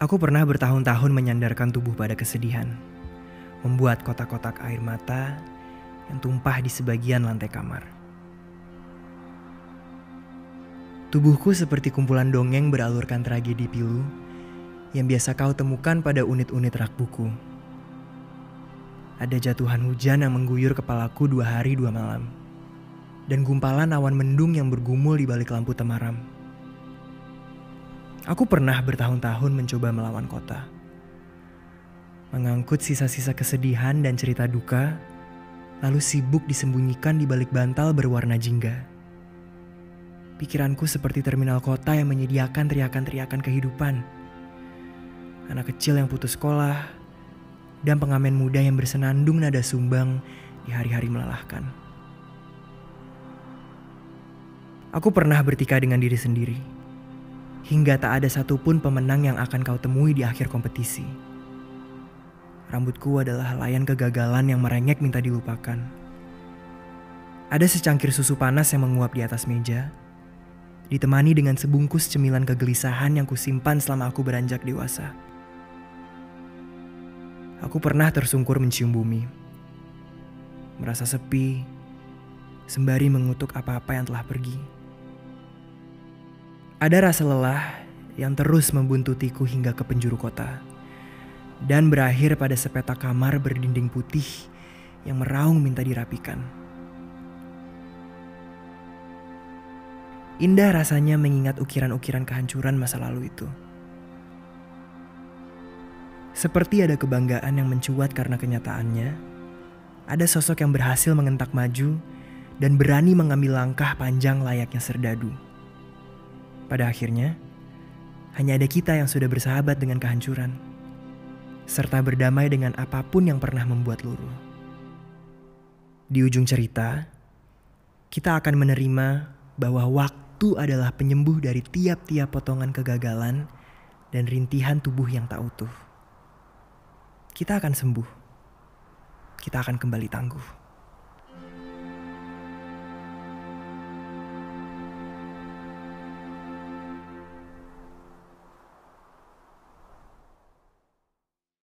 Aku pernah bertahun-tahun menyandarkan tubuh pada kesedihan, membuat kotak-kotak air mata yang tumpah di sebagian lantai kamar. Tubuhku seperti kumpulan dongeng beralurkan tragedi pilu yang biasa kau temukan pada unit-unit rak buku. Ada jatuhan hujan yang mengguyur kepalaku dua hari dua malam. Dan gumpalan awan mendung yang bergumul di balik lampu temaram. Aku pernah bertahun-tahun mencoba melawan kota. Mengangkut sisa-sisa kesedihan dan cerita duka, lalu sibuk disembunyikan di balik bantal berwarna jingga. Pikiranku seperti terminal kota yang menyediakan teriakan-teriakan kehidupan. Anak kecil yang putus sekolah, dan pengamen muda yang bersenandung nada sumbang di hari-hari melelahkan. Aku pernah bertika dengan diri sendiri hingga tak ada satupun pemenang yang akan kau temui di akhir kompetisi. Rambutku adalah layan kegagalan yang merengek minta dilupakan. Ada secangkir susu panas yang menguap di atas meja, ditemani dengan sebungkus cemilan kegelisahan yang kusimpan selama aku beranjak dewasa. Aku pernah tersungkur mencium bumi, merasa sepi, sembari mengutuk apa-apa yang telah pergi. Ada rasa lelah yang terus membuntutiku hingga ke penjuru kota. Dan berakhir pada sepetak kamar berdinding putih yang meraung minta dirapikan. Indah rasanya mengingat ukiran-ukiran kehancuran masa lalu itu. Seperti ada kebanggaan yang mencuat karena kenyataannya, ada sosok yang berhasil mengentak maju dan berani mengambil langkah panjang layaknya serdadu. Pada akhirnya, hanya ada kita yang sudah bersahabat dengan kehancuran, serta berdamai dengan apa pun yang pernah membuat luruh. Di ujung cerita, kita akan menerima bahwa waktu adalah penyembuh dari tiap-tiap potongan kegagalan dan rintihan tubuh yang tak utuh. Kita akan sembuh. Kita akan kembali tangguh.